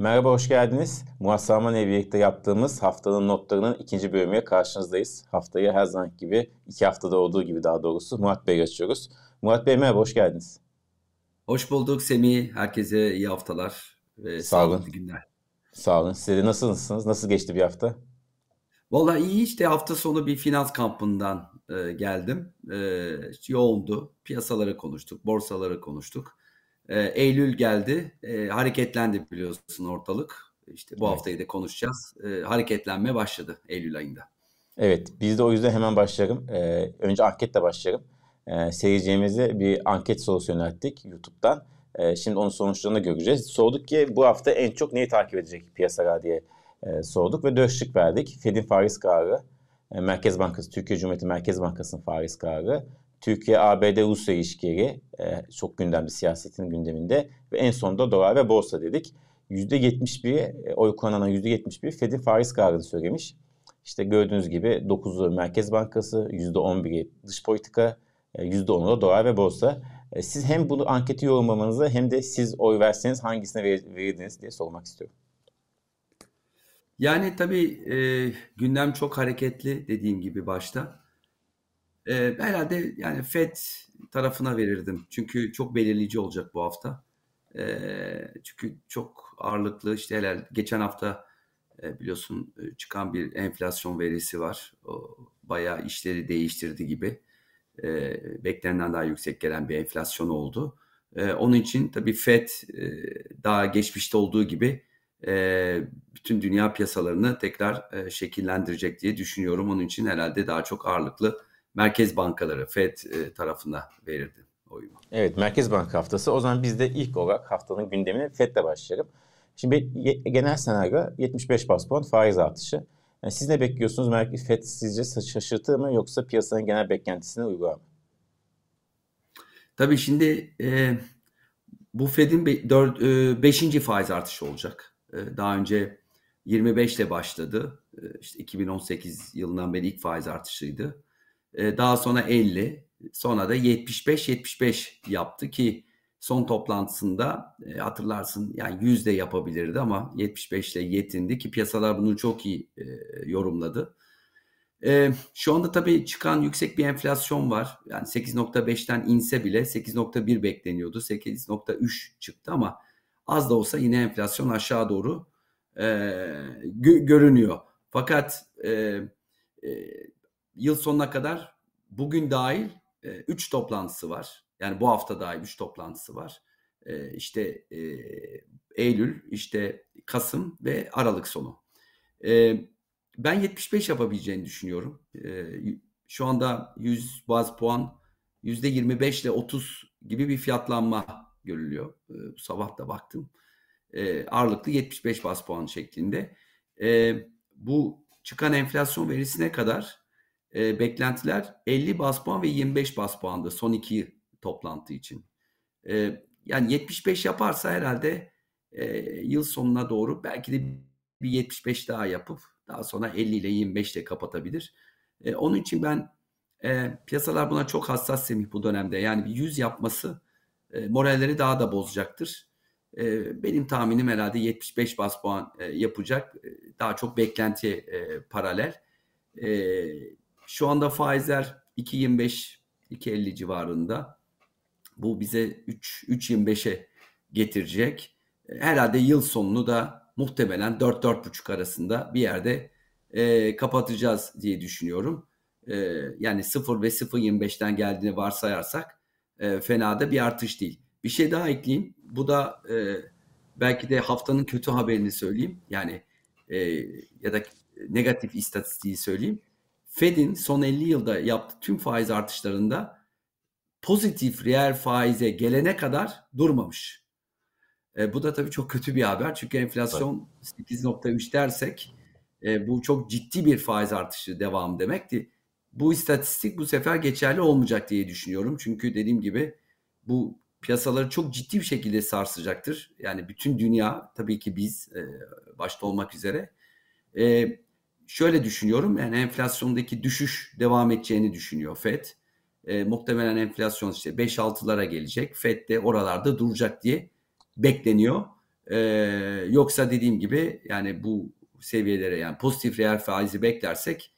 Merhaba, hoş geldiniz. İle birlikte yaptığımız haftanın notlarının ikinci bölümüyle karşınızdayız. Haftayı her zaman gibi, iki haftada olduğu gibi daha doğrusu Murat Bey'e açıyoruz. Murat Bey merhaba, hoş geldiniz. Hoş bulduk Semih. Herkese iyi haftalar ve Sağ olun. günler. Sağ olun. Siz de nasılsınız? Nasıl geçti bir hafta? Valla iyi işte hafta sonu bir finans kampından e, geldim. E, yoğundu. Piyasaları konuştuk, borsaları konuştuk. E, Eylül geldi. E, hareketlendi biliyorsun ortalık. İşte bu evet. haftayı da konuşacağız. E, hareketlenme başladı Eylül ayında. Evet, biz de o yüzden hemen başlayalım. E, önce anketle başlayalım. E, seyircimize bir anket sorusu yönelttik YouTube'dan. E, şimdi onun sonuçlarını göreceğiz. Sorduk ki bu hafta en çok neyi takip edecek piyasalar diye e, sorduk ve dört şık verdik. Fed'in faiz kararı, e, Merkez Bankası, Türkiye Cumhuriyeti Merkez Bankası'nın faiz kararı, Türkiye-ABD-Rusya ilişkileri e, çok gündemde, siyasetin gündeminde ve en sonunda dolar ve borsa dedik. %71'i, e, oy kullanan %71 Fed'in faiz kararını söylemiş. İşte gördüğünüz gibi 9'u Merkez Bankası, %11'i dış politika, %10'u da dolar ve borsa. E, siz hem bunu anketi yorumlamanızı hem de siz oy verseniz hangisine verirdiniz diye sormak istiyorum. Yani tabii e, gündem çok hareketli dediğim gibi başta. E, herhalde yani FED tarafına verirdim. Çünkü çok belirleyici olacak bu hafta. E, çünkü çok ağırlıklı işte helal geçen hafta e, biliyorsun e, çıkan bir enflasyon verisi var. O bayağı işleri değiştirdi gibi. E, beklenenden daha yüksek gelen bir enflasyon oldu. E, onun için tabii FED e, daha geçmişte olduğu gibi e, bütün dünya piyasalarını tekrar e, şekillendirecek diye düşünüyorum. Onun için herhalde daha çok ağırlıklı merkez bankaları FED e, tarafına verirdi oyumu. Evet Merkez Banka haftası. O zaman biz de ilk olarak haftanın gündemine FED'le başlayalım. Şimdi genel senaryo 75 bas puan faiz artışı. Yani siz ne bekliyorsunuz? Merkez FED sizce şaşırtır mı yoksa piyasanın genel beklentisine uygular mı? Tabii şimdi e, bu Fed'in 5. E, faiz artışı olacak. E, daha önce 25 ile başladı. E, işte 2018 yılından beri ilk faiz artışıydı. E, daha sonra 50, sonra da 75-75 yaptı ki son toplantısında hatırlarsın yani 100 de yapabilirdi ama 75 ile yetindi ki piyasalar bunu çok iyi yorumladı. şu anda tabii çıkan yüksek bir enflasyon var. Yani 8.5'ten inse bile 8.1 bekleniyordu. 8.3 çıktı ama az da olsa yine enflasyon aşağı doğru e, gö- görünüyor. Fakat e, e, yıl sonuna kadar bugün dahil 3 e, toplantısı var. Yani bu hafta dahil 3 toplantısı var. E, işte e, Eylül, işte Kasım ve Aralık sonu. E, ben 75 yapabileceğini düşünüyorum. E, şu anda 100 baz puan %25 ile 30 gibi bir fiyatlanma görülüyor. E, bu sabah da baktım. E, ağırlıklı 75 bas puan şeklinde. E, bu çıkan enflasyon verisine kadar e, beklentiler 50 bas puan ve 25 bas puandı son iki toplantı için. E, yani 75 yaparsa herhalde e, yıl sonuna doğru belki de bir 75 daha yapıp daha sonra 50 ile 25 ile kapatabilir. E, onun için ben e, piyasalar buna çok hassas Semih bu dönemde. Yani bir 100 yapması e, moralleri daha da bozacaktır. E, benim tahminim herhalde 75 bas puan e, yapacak. Daha çok beklentiye e, paralel. E, şu anda faizler 2.25 2.50 civarında. Bu bize 3 3.25'e getirecek. Herhalde yıl sonunu da muhtemelen 4-4.5 arasında bir yerde e, kapatacağız diye düşünüyorum. E, yani 0 ve 0.25'ten geldiğini varsayarsak e, fena da bir artış değil. Bir şey daha ekleyeyim. Bu da e, belki de haftanın kötü haberini söyleyeyim. Yani e, ya da negatif istatistiği söyleyeyim. Fed'in son 50 yılda yaptığı tüm faiz artışlarında pozitif reel faize gelene kadar durmamış. E, bu da tabii çok kötü bir haber. Çünkü enflasyon 8.3 dersek e, bu çok ciddi bir faiz artışı devam demekti bu istatistik bu sefer geçerli olmayacak diye düşünüyorum. Çünkü dediğim gibi bu piyasaları çok ciddi bir şekilde sarsacaktır. Yani bütün dünya tabii ki biz e, başta olmak üzere. E, şöyle düşünüyorum yani enflasyondaki düşüş devam edeceğini düşünüyor FED. E, muhtemelen enflasyon işte 5-6'lara gelecek. FED de oralarda duracak diye bekleniyor. E, yoksa dediğim gibi yani bu seviyelere yani pozitif reel faizi beklersek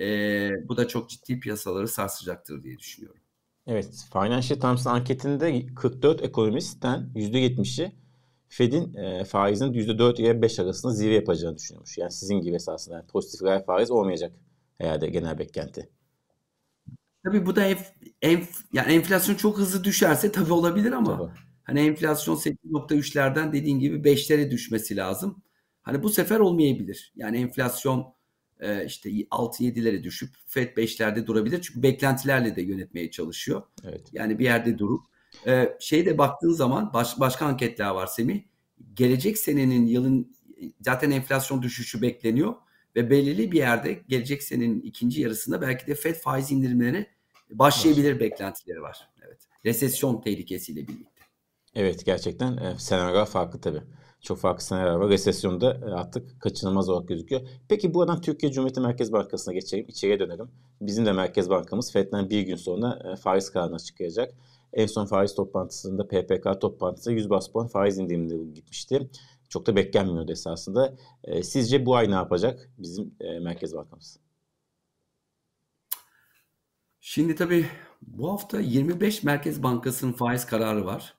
e, bu da çok ciddi piyasaları sarsacaktır diye düşünüyorum. Evet, Financial Times'ın anketinde 44 ekonomistten %70'i Fed'in e, faizinin %4 ile 5 arasında zirve yapacağını düşünüyormuş. Yani sizin gibi esasında yani pozitif reel faiz olmayacak herhalde genel beklenti. Tabii bu da enf, enf, yani enflasyon çok hızlı düşerse tabii olabilir ama tabii. hani enflasyon 8.3'lerden dediğin gibi 5'lere düşmesi lazım. Hani bu sefer olmayabilir. Yani enflasyon e, işte 6-7'lere düşüp FED 5'lerde durabilir. Çünkü beklentilerle de yönetmeye çalışıyor. Evet. Yani bir yerde durup e, şeyde baktığın zaman baş, başka anketler var Semih. Gelecek senenin yılın zaten enflasyon düşüşü bekleniyor ve belirli bir yerde gelecek senenin ikinci yarısında belki de FED faiz indirimlerine başlayabilir evet. beklentileri var. Evet. Resesyon tehlikesiyle birlikte. Evet gerçekten e, senaryo farklı tabii çok farklı senaryolar var. Resesyonda e, artık kaçınılmaz olarak gözüküyor. Peki buradan Türkiye Cumhuriyeti Merkez Bankası'na geçelim. İçeriye dönelim. Bizim de Merkez Bankamız FED'den bir gün sonra e, faiz kararını açıklayacak. En son faiz toplantısında PPK toplantısı 100 bas puan faiz indirimleri gitmişti. Çok da beklenmiyordu esasında. E, sizce bu ay ne yapacak bizim Merkez Bankamız? Şimdi tabii bu hafta 25 Merkez Bankası'nın faiz kararı var.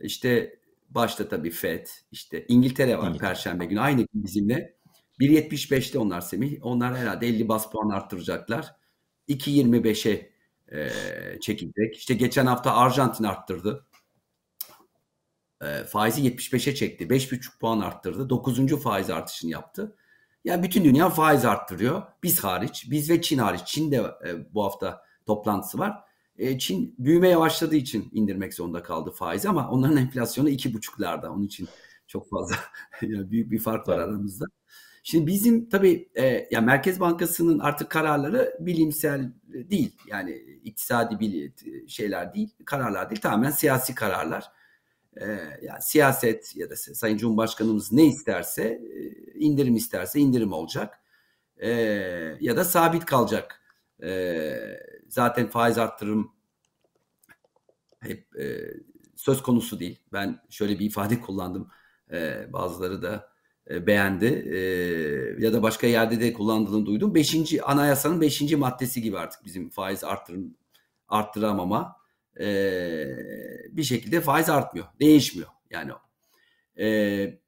İşte Başta tabii FED, işte İngiltere var İngiltere. Perşembe günü aynı gün bizimle. 1.75'te onlar Semih. Onlar herhalde 50 bas puan arttıracaklar. 2.25'e e, çekilecek. İşte geçen hafta Arjantin arttırdı. E, faizi 75'e çekti. 5.5 puan arttırdı. 9. faiz artışını yaptı. Yani bütün dünya faiz arttırıyor. Biz hariç. Biz ve Çin hariç. Çin de e, bu hafta toplantısı var. E, Çin büyüme yavaşladığı için indirmek zorunda kaldı faizi ama onların enflasyonu iki buçuklarda. Onun için çok fazla yani büyük bir fark var aramızda. Şimdi bizim tabii e, yani Merkez Bankası'nın artık kararları bilimsel değil. Yani iktisadi bir şeyler değil, kararlar değil. Tamamen siyasi kararlar. E, yani siyaset ya da Sayın Cumhurbaşkanımız ne isterse, e, indirim isterse indirim olacak. E, ya da sabit kalacak. E, zaten faiz arttırım hep e, söz konusu değil. Ben şöyle bir ifade kullandım. E, bazıları da e, beğendi. E, ya da başka yerde de kullandığını duydum. Beşinci, anayasanın beşinci maddesi gibi artık bizim faiz arttırım, arttıramama. E, bir şekilde faiz artmıyor. Değişmiyor. Yani e,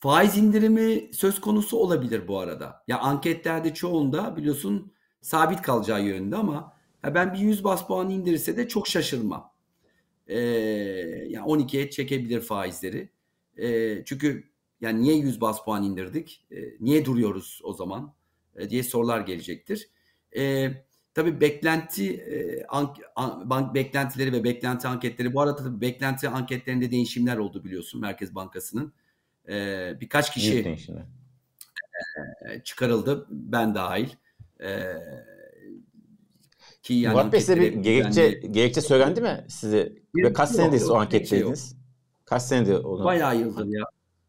faiz indirimi söz konusu olabilir bu arada. Ya anketlerde çoğunda biliyorsun sabit kalacağı yönünde ama ya ben bir 100 bas puan indirirse de çok şaşırmam. Ee, yani 12'ye çekebilir faizleri. Ee, çünkü yani niye 100 bas puan indirdik? Ee, niye duruyoruz o zaman? Ee, diye sorular gelecektir. Ee, tabii beklenti e, an, an, bank beklentileri ve beklenti anketleri bu arada tabii beklenti anketlerinde değişimler oldu biliyorsun Merkez Bankası'nın. Ee, birkaç kişi e, çıkarıldı ben dahil. Ee, ki yani Murat Bey size bir gerekçe, yani, gerekçe söylendi mi size? Ve kaç senedir o anketteydiniz? Kaç senedir onu? Bayağı yıldır ya.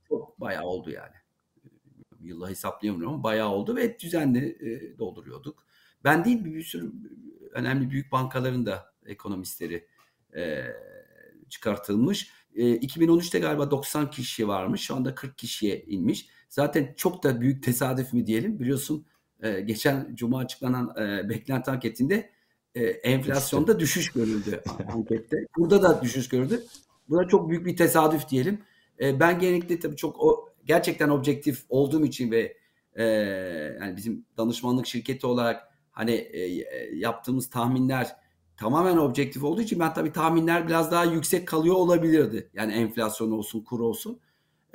Çok bayağı oldu yani. Yılla hesaplayamıyorum ama bayağı oldu ve düzenli e, dolduruyorduk. Ben değil bir sürü önemli büyük bankaların da ekonomistleri e, çıkartılmış. E, 2013'te galiba 90 kişi varmış. Şu anda 40 kişiye inmiş. Zaten çok da büyük tesadüf mü diyelim. Biliyorsun e, geçen cuma açıklanan e, beklenti anketinde e, enflasyonda düşüş görüldü ankette. Burada da düşüş görüldü. Bu da çok büyük bir tesadüf diyelim. E, ben genellikle tabii çok o gerçekten objektif olduğum için ve e, yani bizim danışmanlık şirketi olarak hani e, e, yaptığımız tahminler tamamen objektif olduğu için ben tabii tahminler biraz daha yüksek kalıyor olabilirdi. Yani enflasyon olsun, kur olsun.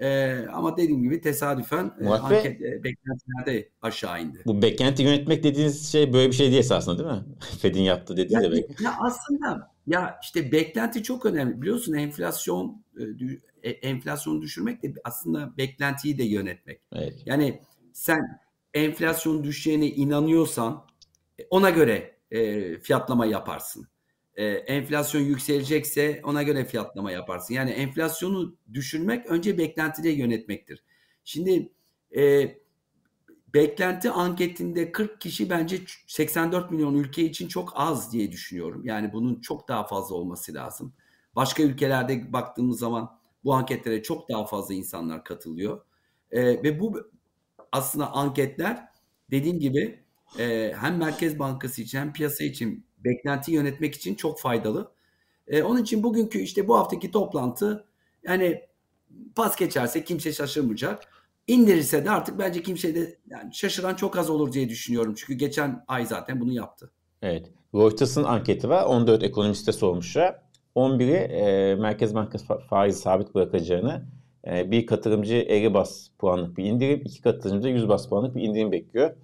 E, ama dediğim gibi tesadüfen e, anket, e, beklentilerde aşağı indi. Bu beklenti yönetmek dediğiniz şey böyle bir şey değil esasında değil mi? Fed'in yaptığı dediği ya, de Ya aslında ya işte beklenti çok önemli. Biliyorsun enflasyon e, enflasyonu düşürmek de aslında beklentiyi de yönetmek. Evet. Yani sen enflasyon düşeceğine inanıyorsan e, ona göre e, fiyatlama yaparsın e, enflasyon yükselecekse ona göre fiyatlama yaparsın. Yani enflasyonu düşürmek önce beklentileri yönetmektir. Şimdi e, beklenti anketinde 40 kişi bence 84 milyon ülke için çok az diye düşünüyorum. Yani bunun çok daha fazla olması lazım. Başka ülkelerde baktığımız zaman Bu anketlere çok daha fazla insanlar katılıyor. E, ve bu aslında anketler dediğim gibi e, hem Merkez Bankası için hem piyasa için beklenti yönetmek için çok faydalı. E, onun için bugünkü işte bu haftaki toplantı yani pas geçerse kimse şaşırmayacak. İndirirse de artık bence kimse de yani şaşıran çok az olur diye düşünüyorum. Çünkü geçen ay zaten bunu yaptı. Evet. Reuters'ın anketi var. 14 ekonomiste sormuşlar. 11'i e, Merkez Bankası faizi sabit bırakacağını, e, bir katılımcı 50 bas puanlık bir indirim, iki katılımcı 100 bas puanlık bir indirim bekliyor.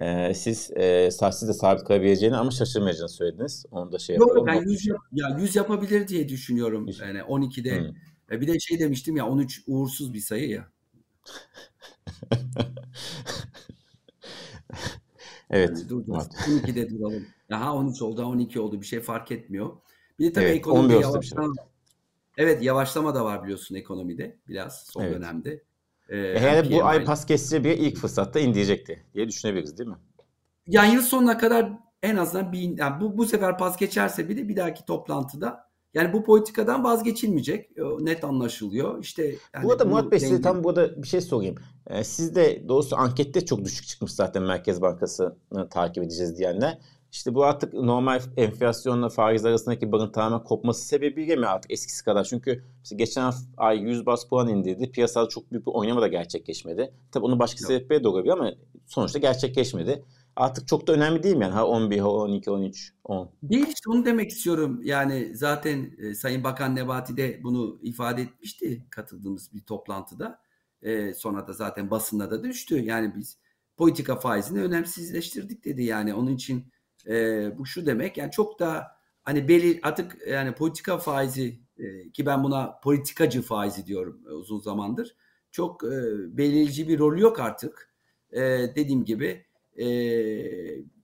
E, siz e, siz de sabit kalabileceğini ama şaşırmayacağını söylediniz. Onu da şey Yok, yapalım. Ben 100, ya 100 yapabilir diye düşünüyorum. 100. Yani 12'de. Hmm. E, bir de şey demiştim ya 13 uğursuz bir sayı ya. evet. Yani duracağız. 12'de duralım. Daha 13 oldu, 12 oldu. Bir şey fark etmiyor. Bir de tabii evet, ekonomide yavaşlama. Şey. Evet yavaşlama da var biliyorsun ekonomide biraz son evet. dönemde. Ee, e, Herhalde bu ay pas kesici bir ilk fırsatta indirecekti diye düşünebiliriz değil mi? Yani yıl sonuna kadar en azından bir yani bu bu sefer pas geçerse bile bir dahaki toplantıda yani bu politikadan vazgeçilmeyecek. Net anlaşılıyor. İşte yani bu arada Murat Bey size tam burada bir şey sorayım. Ee, siz de doğrusu ankette çok düşük çıkmış zaten Merkez Bankası'nı takip edeceğiz diyenler. İşte bu artık normal enflasyonla faiz arasındaki bağın tamamen kopması sebebiyle mi artık eskisi kadar? Çünkü işte geçen ay 100 bas puan indirdi. Piyasada çok büyük bir oynama da gerçekleşmedi. Tabii onun başka sebepleri de olabilir ama sonuçta gerçekleşmedi. Artık çok da önemli değil mi yani? Ha 11, ha 12, 13, 10. Değil işte onu demek istiyorum. Yani zaten e, Sayın Bakan Nebati de bunu ifade etmişti katıldığımız bir toplantıda. E, sonra da zaten basında da düştü. Yani biz politika faizini önemsizleştirdik dedi. Yani onun için e, bu şu demek yani çok da hani belir artık yani politika faizi e, ki ben buna politikacı faizi diyorum e, uzun zamandır. Çok e, belirleyici bir rolü yok artık. E, dediğim gibi e,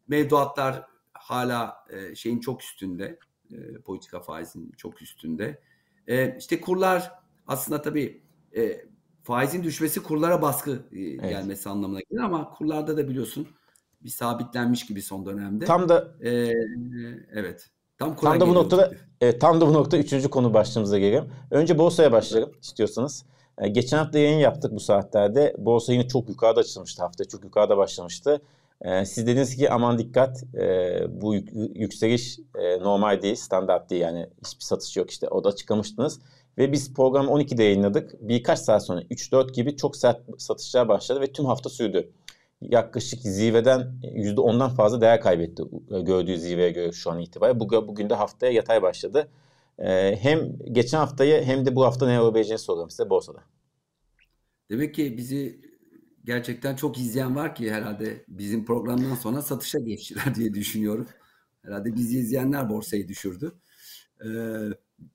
mevduatlar hala e, şeyin çok üstünde. E, politika faizinin çok üstünde. E, işte kurlar aslında tabii e, faizin düşmesi kurlara baskı e, evet. gelmesi anlamına gelir ama kurlarda da biliyorsun bir sabitlenmiş gibi son dönemde. Tam da ee, evet. Tam, tam da bu noktada evet, tam da bu nokta üçüncü konu başlığımıza gelelim. Önce borsaya başlayalım istiyorsanız. Ee, geçen hafta yayın yaptık bu saatlerde. Borsa yine çok yukarıda açılmıştı hafta. Çok yukarıda başlamıştı. Ee, siz dediniz ki aman dikkat e, bu yükseliş e, normal değil, standart değil. Yani hiçbir satış yok işte. O da açıklamıştınız. Ve biz programı 12'de yayınladık. Birkaç saat sonra 3-4 gibi çok sert satışlar başladı ve tüm hafta sürdü yaklaşık zirveden %10'dan fazla değer kaybetti gördüğü zirveye göre şu an itibariyle. Bugün de haftaya yatay başladı. Ee, hem geçen haftayı hem de bu hafta ne olabileceğini soruyorum size borsada. Demek ki bizi gerçekten çok izleyen var ki herhalde bizim programdan sonra satışa geçtiler diye düşünüyorum. Herhalde bizi izleyenler borsayı düşürdü. Ee,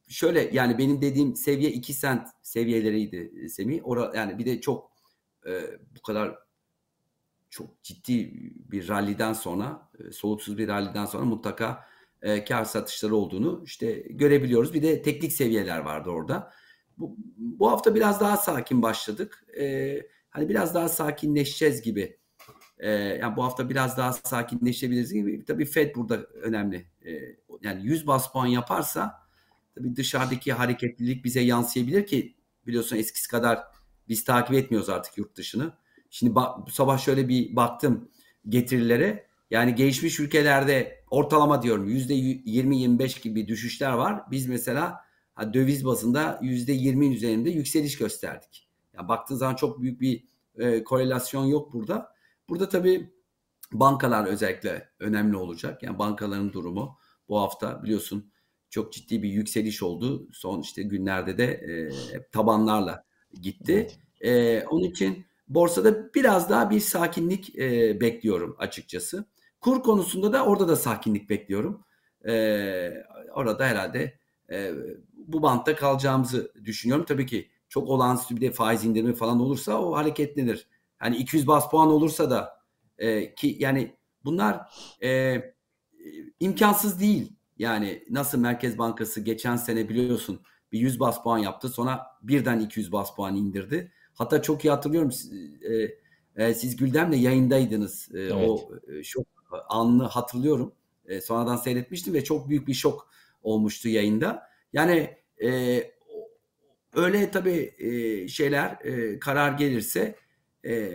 şöyle yani benim dediğim seviye 2 sent seviyeleriydi Semih. Ora, yani bir de çok e, bu kadar çok ciddi bir ralliden sonra, e, soluksuz bir ralliden sonra mutlaka e, kar satışları olduğunu işte görebiliyoruz. Bir de teknik seviyeler vardı orada. Bu, bu hafta biraz daha sakin başladık. E, hani biraz daha sakinleşeceğiz gibi. E, yani bu hafta biraz daha sakinleşebiliriz gibi. Tabii Fed burada önemli. E, yani 100 bas puan yaparsa tabii dışarıdaki hareketlilik bize yansıyabilir ki biliyorsun eskisi kadar biz takip etmiyoruz artık yurt dışını. Şimdi bu sabah şöyle bir baktım getirilere. Yani gelişmiş ülkelerde ortalama diyorum yüzde 20-25 gibi düşüşler var. Biz mesela döviz bazında yüzde 20'in üzerinde yükseliş gösterdik. Yani baktığın zaman çok büyük bir e, korelasyon yok burada. Burada tabii bankalar özellikle önemli olacak. Yani bankaların durumu bu hafta biliyorsun çok ciddi bir yükseliş oldu. Son işte günlerde de e, tabanlarla gitti. E, onun için borsada biraz daha bir sakinlik e, bekliyorum açıkçası. Kur konusunda da orada da sakinlik bekliyorum. E, orada herhalde e, bu bantta kalacağımızı düşünüyorum. Tabii ki çok olağanüstü bir de faiz indirimi falan olursa o hareketlenir. Hani 200 bas puan olursa da e, ki yani bunlar e, imkansız değil. Yani nasıl Merkez Bankası geçen sene biliyorsun bir 100 bas puan yaptı sonra birden 200 bas puan indirdi. Hatta çok iyi hatırlıyorum e, e, siz Güldem'le yayındaydınız. E, evet. O e, şok anını hatırlıyorum. E, sonradan seyretmiştim ve çok büyük bir şok olmuştu yayında. Yani e, öyle tabii e, şeyler e, karar gelirse e,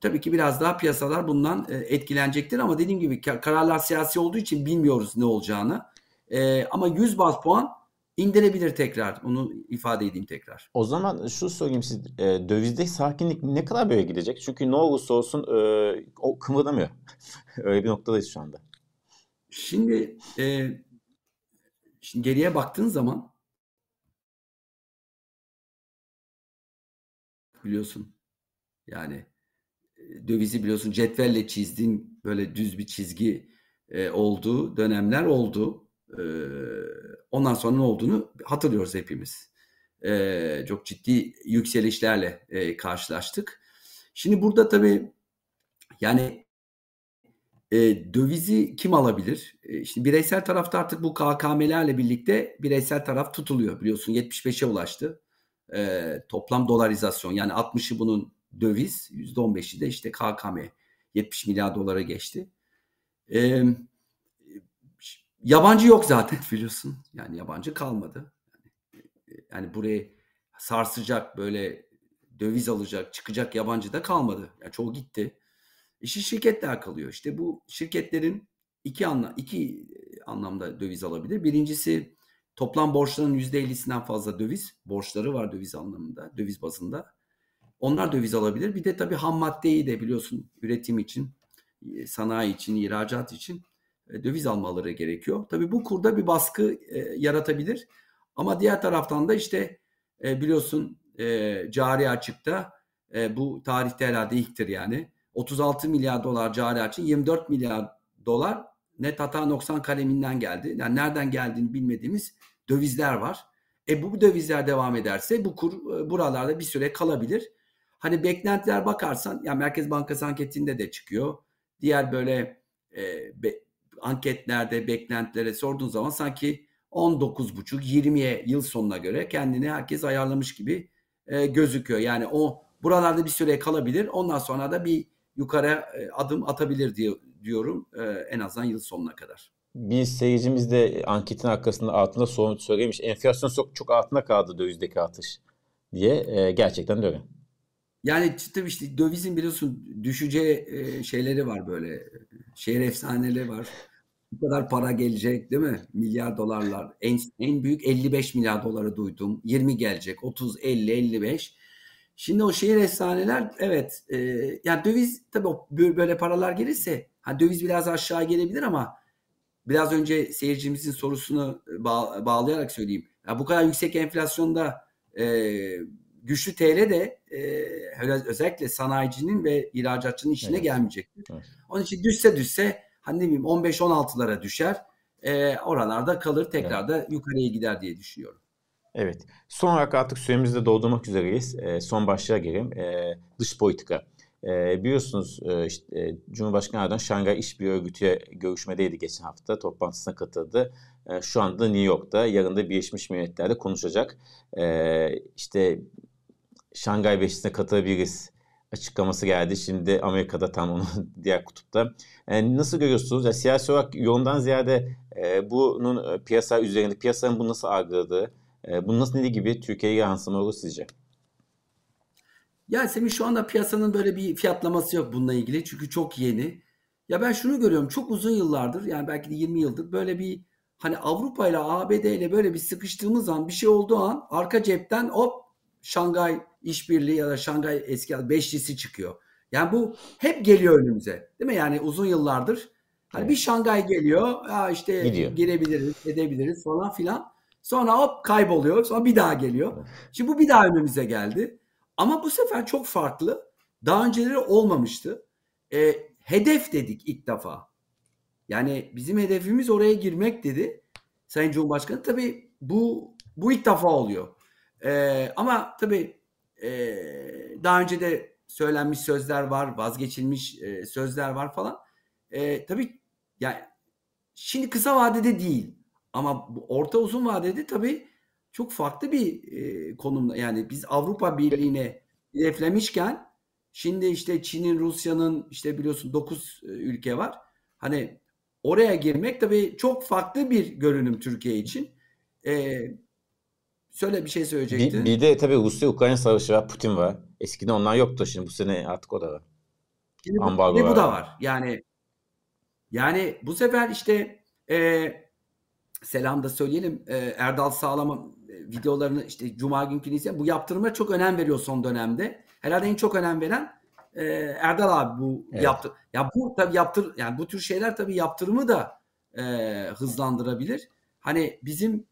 tabii ki biraz daha piyasalar bundan e, etkilenecektir ama dediğim gibi kararlar siyasi olduğu için bilmiyoruz ne olacağını. E, ama 100 bas puan indirebilir tekrar. Onu ifade edeyim tekrar. O zaman şu sorayım siz e, dövizde sakinlik ne kadar böyle gidecek? Çünkü ne olursa olsun e, o kımıldamıyor. Öyle bir noktadayız şu anda. Şimdi, e, şimdi geriye baktığın zaman biliyorsun yani dövizi biliyorsun cetvelle çizdiğin böyle düz bir çizgi e, olduğu dönemler oldu. E, ondan sonra ne olduğunu hatırlıyoruz hepimiz. E, çok ciddi yükselişlerle e, karşılaştık. Şimdi burada tabii yani e, dövizi kim alabilir? E, şimdi bireysel tarafta artık bu KKM'lerle birlikte bireysel taraf tutuluyor. Biliyorsun 75'e ulaştı. E, toplam dolarizasyon yani 60'ı bunun döviz, %15'i de işte KKM 70 milyar dolara geçti. E, yabancı yok zaten biliyorsun. Yani yabancı kalmadı. Yani, yani buraya sarsacak böyle döviz alacak, çıkacak yabancı da kalmadı. Yani çoğu gitti. İşi şirketler kalıyor. İşte bu şirketlerin iki anla iki anlamda döviz alabilir. Birincisi toplam borçların yüzde 50'sinden fazla döviz borçları var döviz anlamında, döviz bazında. Onlar döviz alabilir. Bir de tabii ham maddeyi de biliyorsun üretim için, sanayi için, ihracat için e, döviz almaları gerekiyor. Tabii bu kurda bir baskı e, yaratabilir. Ama diğer taraftan da işte e, biliyorsun e, cari açıkta e, bu tarihte herhalde ilktir yani 36 milyar dolar cari açın 24 milyar dolar net hata noksan kaleminden geldi. Yani nereden geldiğini bilmediğimiz dövizler var. E bu dövizler devam ederse bu kur e, buralarda bir süre kalabilir. Hani beklentiler bakarsan ya Merkez Bankası anketinde de çıkıyor. Diğer böyle e, be, anketlerde beklentilere sorduğun zaman sanki 19,5 20'ye yıl sonuna göre kendini herkes ayarlamış gibi e, gözüküyor. Yani o buralarda bir süre kalabilir. Ondan sonra da bir yukarı e, adım atabilir diye diyorum e, en azından yıl sonuna kadar. Bir seyircimiz de anketin arkasında altında sorun söylemiş. Enflasyon çok, çok altında kaldı dövizdeki artış diye. E, gerçekten de öyle. Yani tabii işte dövizin biliyorsun düşeceği şeyleri var böyle. Şehir efsaneleri var. Bu kadar para gelecek değil mi? Milyar dolarlar. En, en büyük 55 milyar doları duydum. 20 gelecek. 30, 50, 55. Şimdi o şehir efsaneler evet e, yani döviz tabii böyle paralar gelirse ha döviz biraz aşağı gelebilir ama biraz önce seyircimizin sorusunu bağ, bağlayarak söyleyeyim. Ya bu kadar yüksek enflasyonda e, güçlü TL de e, özellikle sanayicinin ve ihracatçının işine evet. gelmeyecektir. Evet. Onun için düşse düşse hani ne bileyim 15-16'lara düşer. E, oralarda kalır tekrar evet. da yukarıya gider diye düşünüyorum. Evet. Son olarak artık süremizi de doldurmak üzereyiz. E, son başlığa geleyim. E, dış politika. E, biliyorsunuz e, işte, e, Cumhurbaşkanı Erdoğan Şangay İş Bir Örgütü'ye görüşmedeydi geçen hafta. Toplantısına katıldı. E, şu anda New York'ta. Yarın da Birleşmiş Milletler'de konuşacak. E, işte Şangay Beşisi'ne katılabiliriz açıklaması geldi. Şimdi Amerika'da tam onun diğer kutupta. E, nasıl görüyorsunuz? Ya, siyasi olarak yolundan ziyade e, bunun e, piyasa üzerinde, piyasanın bunu nasıl algıladığı, e, bunun nasıl ne gibi Türkiye'ye yansıma olur sizce? Ya Semih şu anda piyasanın böyle bir fiyatlaması yok bununla ilgili. Çünkü çok yeni. Ya ben şunu görüyorum çok uzun yıllardır yani belki de 20 yıldır böyle bir hani Avrupa ile ABD ile böyle bir sıkıştığımız an bir şey olduğu an arka cepten hop Şangay işbirliği ya da Şangay eski beşlisi çıkıyor. Yani bu hep geliyor önümüze. Değil mi? Yani uzun yıllardır hani evet. bir Şangay geliyor. Ya işte Gidiyor. girebiliriz, edebiliriz falan filan. Sonra hop kayboluyor. Sonra bir daha geliyor. Şimdi bu bir daha önümüze geldi. Ama bu sefer çok farklı. Daha önceleri olmamıştı. E, hedef dedik ilk defa. Yani bizim hedefimiz oraya girmek dedi. Sayın Cumhurbaşkanı tabii bu bu ilk defa oluyor. E, ama tabii e, daha önce de söylenmiş sözler var, vazgeçilmiş e, sözler var falan. E, tabii yani şimdi kısa vadede değil. Ama orta uzun vadede tabii çok farklı bir e, konumda. Yani biz Avrupa Birliği'ne hedeflemişken şimdi işte Çin'in, Rusya'nın işte biliyorsun 9 e, ülke var. Hani oraya girmek tabii çok farklı bir görünüm Türkiye için. E, söyle bir şey söyleyecektin. Bir, bir de tabii Rusya-Ukrayna savaşı var, Putin var. Eskiden onlar yoktu şimdi bu sene artık o da var. Şimdi Ambargo bu, bu da var. Yani yani bu sefer işte e, selam da söyleyelim. E, Erdal Sağlam'ın e, videolarını işte Cuma günkü izleyen bu yaptırımlara çok önem veriyor son dönemde. Herhalde en çok önem veren e, Erdal abi bu evet. yaptı. Ya bu tabii yaptır yani bu tür şeyler tabii yaptırımı da e, hızlandırabilir. Hani bizim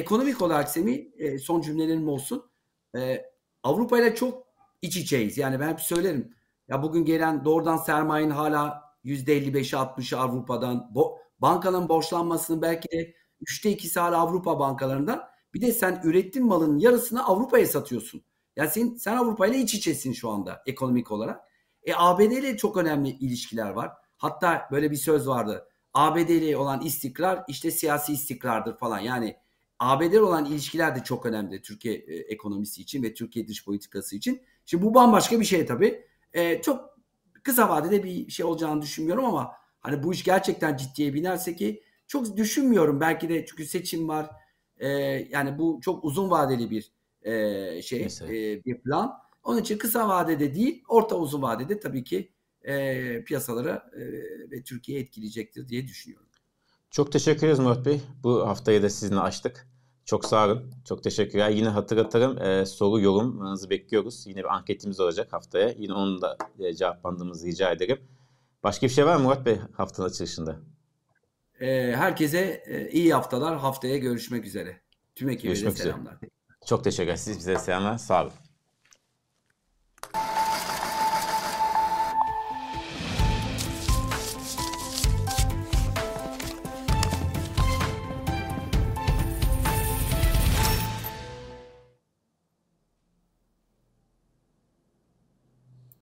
ekonomik olarak Semih e, son cümlelerim olsun. E, Avrupa ile çok iç içeyiz. Yani ben hep söylerim. Ya bugün gelen doğrudan sermayenin hala %55'i 60'ı Avrupa'dan. Bo bankanın borçlanmasının belki de üçte ikisi hala Avrupa bankalarından. Bir de sen ürettiğin malın yarısını Avrupa'ya satıyorsun. Yani sen, sen Avrupa ile iç içesin şu anda ekonomik olarak. E ABD ile çok önemli ilişkiler var. Hatta böyle bir söz vardı. ABD ile olan istikrar işte siyasi istikrardır falan. Yani ABD olan ilişkiler de çok önemli Türkiye e, ekonomisi için ve Türkiye dış politikası için. Şimdi bu bambaşka bir şey tabii. E, çok kısa vadede bir şey olacağını düşünmüyorum ama hani bu iş gerçekten ciddiye binerse ki çok düşünmüyorum. Belki de çünkü seçim var. E, yani bu çok uzun vadeli bir e, şey, e, bir plan. Onun için kısa vadede değil, orta uzun vadede tabii ki e, piyasalara e, ve Türkiye'yi etkileyecektir diye düşünüyorum. Çok teşekkür ederiz Murat Bey. Bu haftayı da sizinle açtık. Çok sağ olun. Çok teşekkürler. Yine hatırlatırım e, soru yorumlarınızı bekliyoruz. Yine bir anketimiz olacak haftaya. Yine onu da e, cevaplandığımızı rica ederim. Başka bir şey var mı Murat Bey haftanın açılışında? E, herkese e, iyi haftalar. Haftaya görüşmek üzere. Tüm ekibe selamlar. Üzere. Çok teşekkür ederim. Siz bize selamlar. Sağ olun.